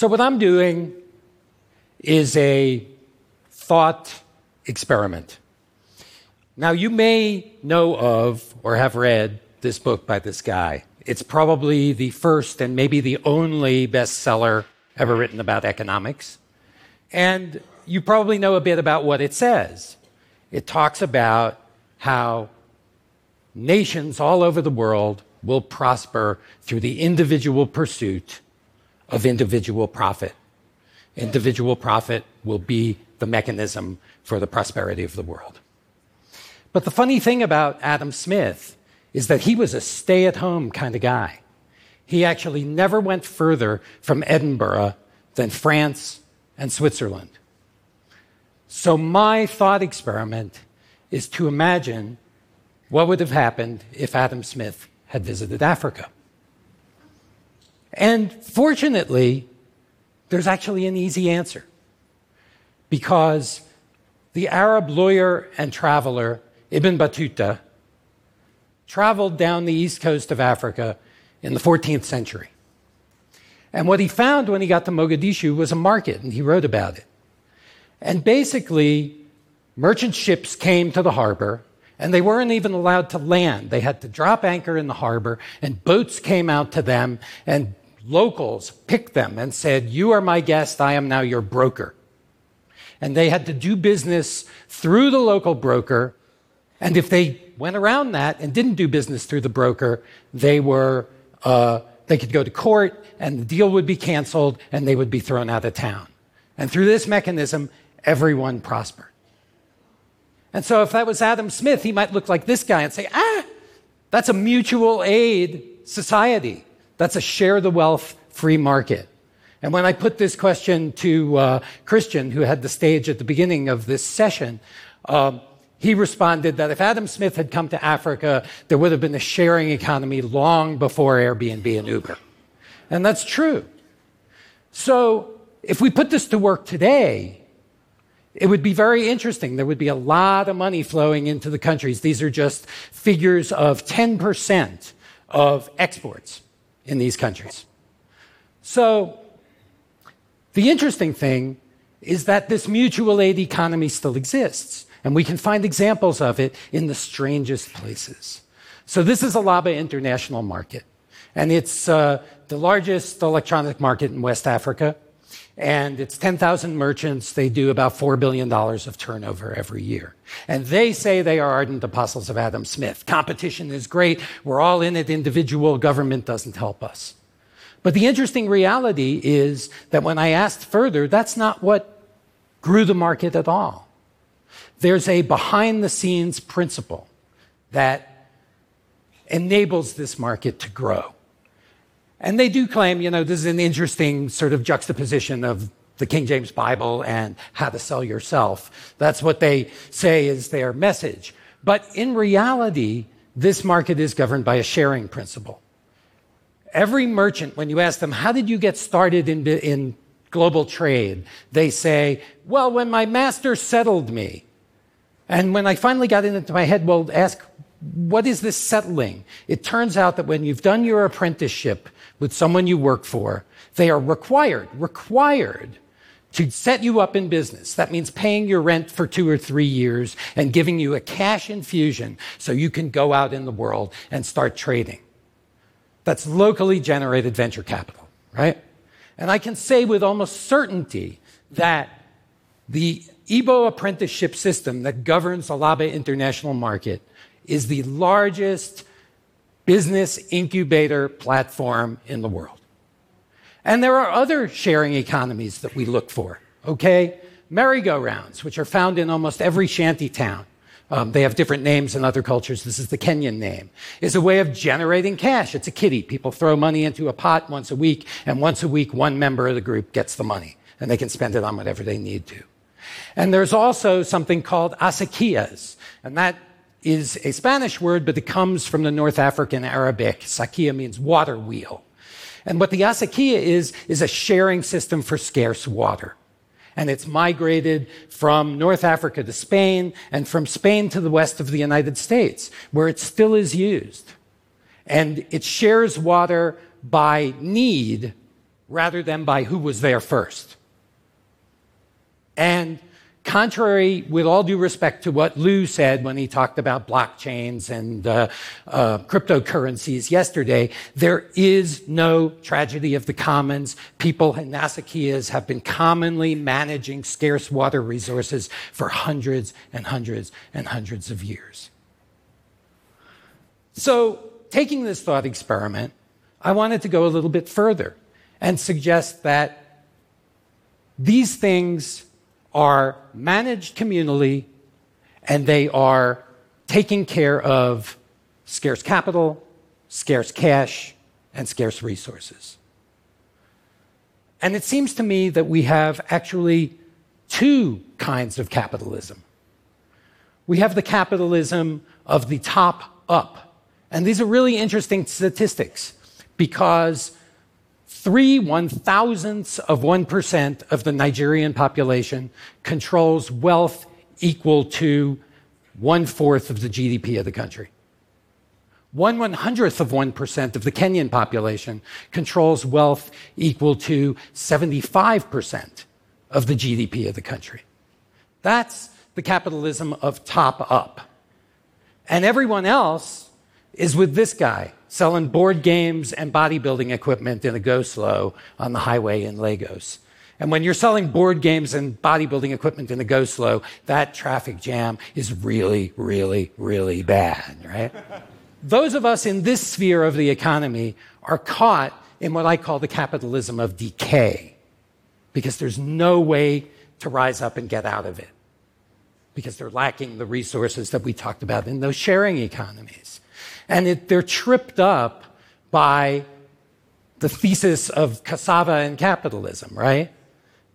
So, what I'm doing is a thought experiment. Now, you may know of or have read this book by this guy. It's probably the first and maybe the only bestseller ever written about economics. And you probably know a bit about what it says. It talks about how nations all over the world will prosper through the individual pursuit of individual profit. Individual profit will be the mechanism for the prosperity of the world. But the funny thing about Adam Smith is that he was a stay at home kind of guy. He actually never went further from Edinburgh than France and Switzerland. So, my thought experiment is to imagine what would have happened if Adam Smith had visited Africa. And fortunately, there's actually an easy answer. Because the Arab lawyer and traveler Ibn Battuta traveled down the east coast of Africa in the 14th century. And what he found when he got to Mogadishu was a market, and he wrote about it. And basically, merchant ships came to the harbor, and they weren't even allowed to land. They had to drop anchor in the harbor, and boats came out to them, and locals picked them and said, You are my guest, I am now your broker. And they had to do business through the local broker, and if they went around that and didn't do business through the broker, they were uh, they could go to court and the deal would be canceled and they would be thrown out of town. And through this mechanism, everyone prospered. And so if that was Adam Smith, he might look like this guy and say, ah, that's a mutual aid society. That's a share the wealth free market. And when I put this question to uh, Christian, who had the stage at the beginning of this session, um, he responded that if Adam Smith had come to Africa, there would have been a sharing economy long before Airbnb and Uber. And that's true. So if we put this to work today, it would be very interesting. There would be a lot of money flowing into the countries. These are just figures of 10% of exports in these countries. So the interesting thing is that this mutual aid economy still exists. And we can find examples of it in the strangest places. So this is Alaba International Market. And it's uh, the largest electronic market in West Africa. And it's 10,000 merchants. They do about $4 billion of turnover every year. And they say they are ardent apostles of Adam Smith. Competition is great. We're all in it. Individual government doesn't help us. But the interesting reality is that when I asked further, that's not what grew the market at all there's a behind the scenes principle that enables this market to grow. And they do claim, you know, this is an interesting sort of juxtaposition of the King James Bible and how to sell yourself. That's what they say is their message. But in reality, this market is governed by a sharing principle. Every merchant, when you ask them, how did you get started in, in global trade? They say, well, when my master settled me. And when I finally got into my head, well, ask, what is this settling? It turns out that when you've done your apprenticeship with someone you work for, they are required, required to set you up in business. That means paying your rent for two or three years and giving you a cash infusion so you can go out in the world and start trading. That's locally generated venture capital, right? And I can say with almost certainty that the Igbo apprenticeship system that governs the Alaba International Market is the largest business incubator platform in the world. And there are other sharing economies that we look for, okay? Merry-go-rounds, which are found in almost every shanty town. Um, they have different names in other cultures. This is the Kenyan name. Is a way of generating cash. It's a kitty. People throw money into a pot once a week, and once a week, one member of the group gets the money, and they can spend it on whatever they need to. And there's also something called acequias, and that is a Spanish word, but it comes from the North African Arabic. Sakia means water wheel. And what the acequia is, is a sharing system for scarce water. And it's migrated from North Africa to Spain and from Spain to the west of the United States, where it still is used. And it shares water by need rather than by who was there first. And contrary, with all due respect to what Lou said when he talked about blockchains and uh, uh, cryptocurrencies yesterday, there is no tragedy of the commons. People in Nasakias have been commonly managing scarce water resources for hundreds and hundreds and hundreds of years. So, taking this thought experiment, I wanted to go a little bit further and suggest that these things are managed communally and they are taking care of scarce capital, scarce cash, and scarce resources. And it seems to me that we have actually two kinds of capitalism. We have the capitalism of the top up. And these are really interesting statistics because three one thousandths of 1% of the Nigerian population controls wealth equal to one fourth of the GDP of the country. One one hundredth of 1% of the Kenyan population controls wealth equal to 75% of the GDP of the country. That's the capitalism of top up. And everyone else is with this guy selling board games and bodybuilding equipment in a go slow on the highway in Lagos. And when you're selling board games and bodybuilding equipment in a go slow, that traffic jam is really, really, really bad, right? Those of us in this sphere of the economy are caught in what I call the capitalism of decay because there's no way to rise up and get out of it because they're lacking the resources that we talked about in those sharing economies. And it, they're tripped up by the thesis of cassava and capitalism, right?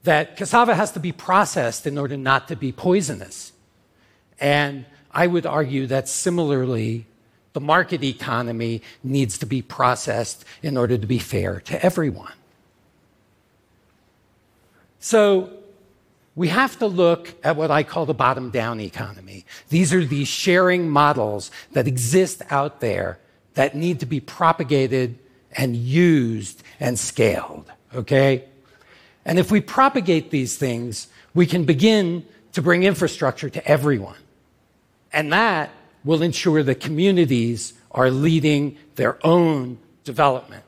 That cassava has to be processed in order not to be poisonous. And I would argue that similarly, the market economy needs to be processed in order to be fair to everyone. So we have to look at what I call the bottom down economy. These are these sharing models that exist out there that need to be propagated and used and scaled, okay? And if we propagate these things, we can begin to bring infrastructure to everyone. And that will ensure that communities are leading their own development,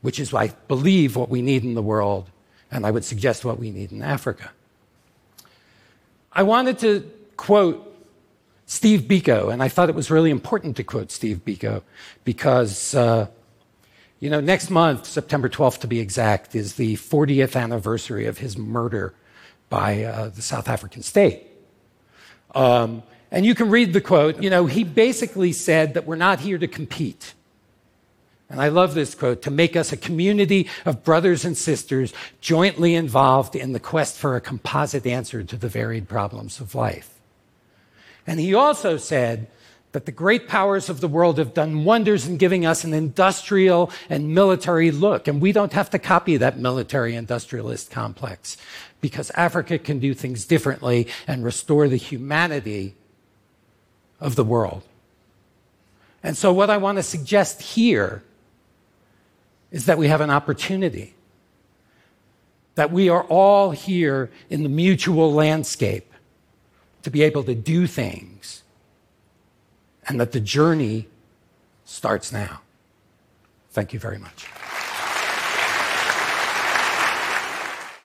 which is, I believe, what we need in the world and I would suggest what we need in Africa. I wanted to quote Steve Biko, and I thought it was really important to quote Steve Biko because, uh, you know, next month, September 12th to be exact, is the 40th anniversary of his murder by uh, the South African state. Um, and you can read the quote. You know, he basically said that we're not here to compete. And I love this quote to make us a community of brothers and sisters jointly involved in the quest for a composite answer to the varied problems of life. And he also said that the great powers of the world have done wonders in giving us an industrial and military look. And we don't have to copy that military industrialist complex because Africa can do things differently and restore the humanity of the world. And so, what I want to suggest here is that we have an opportunity. That we are all here in the mutual landscape to be able to do things, and that the journey starts now. Thank you very much.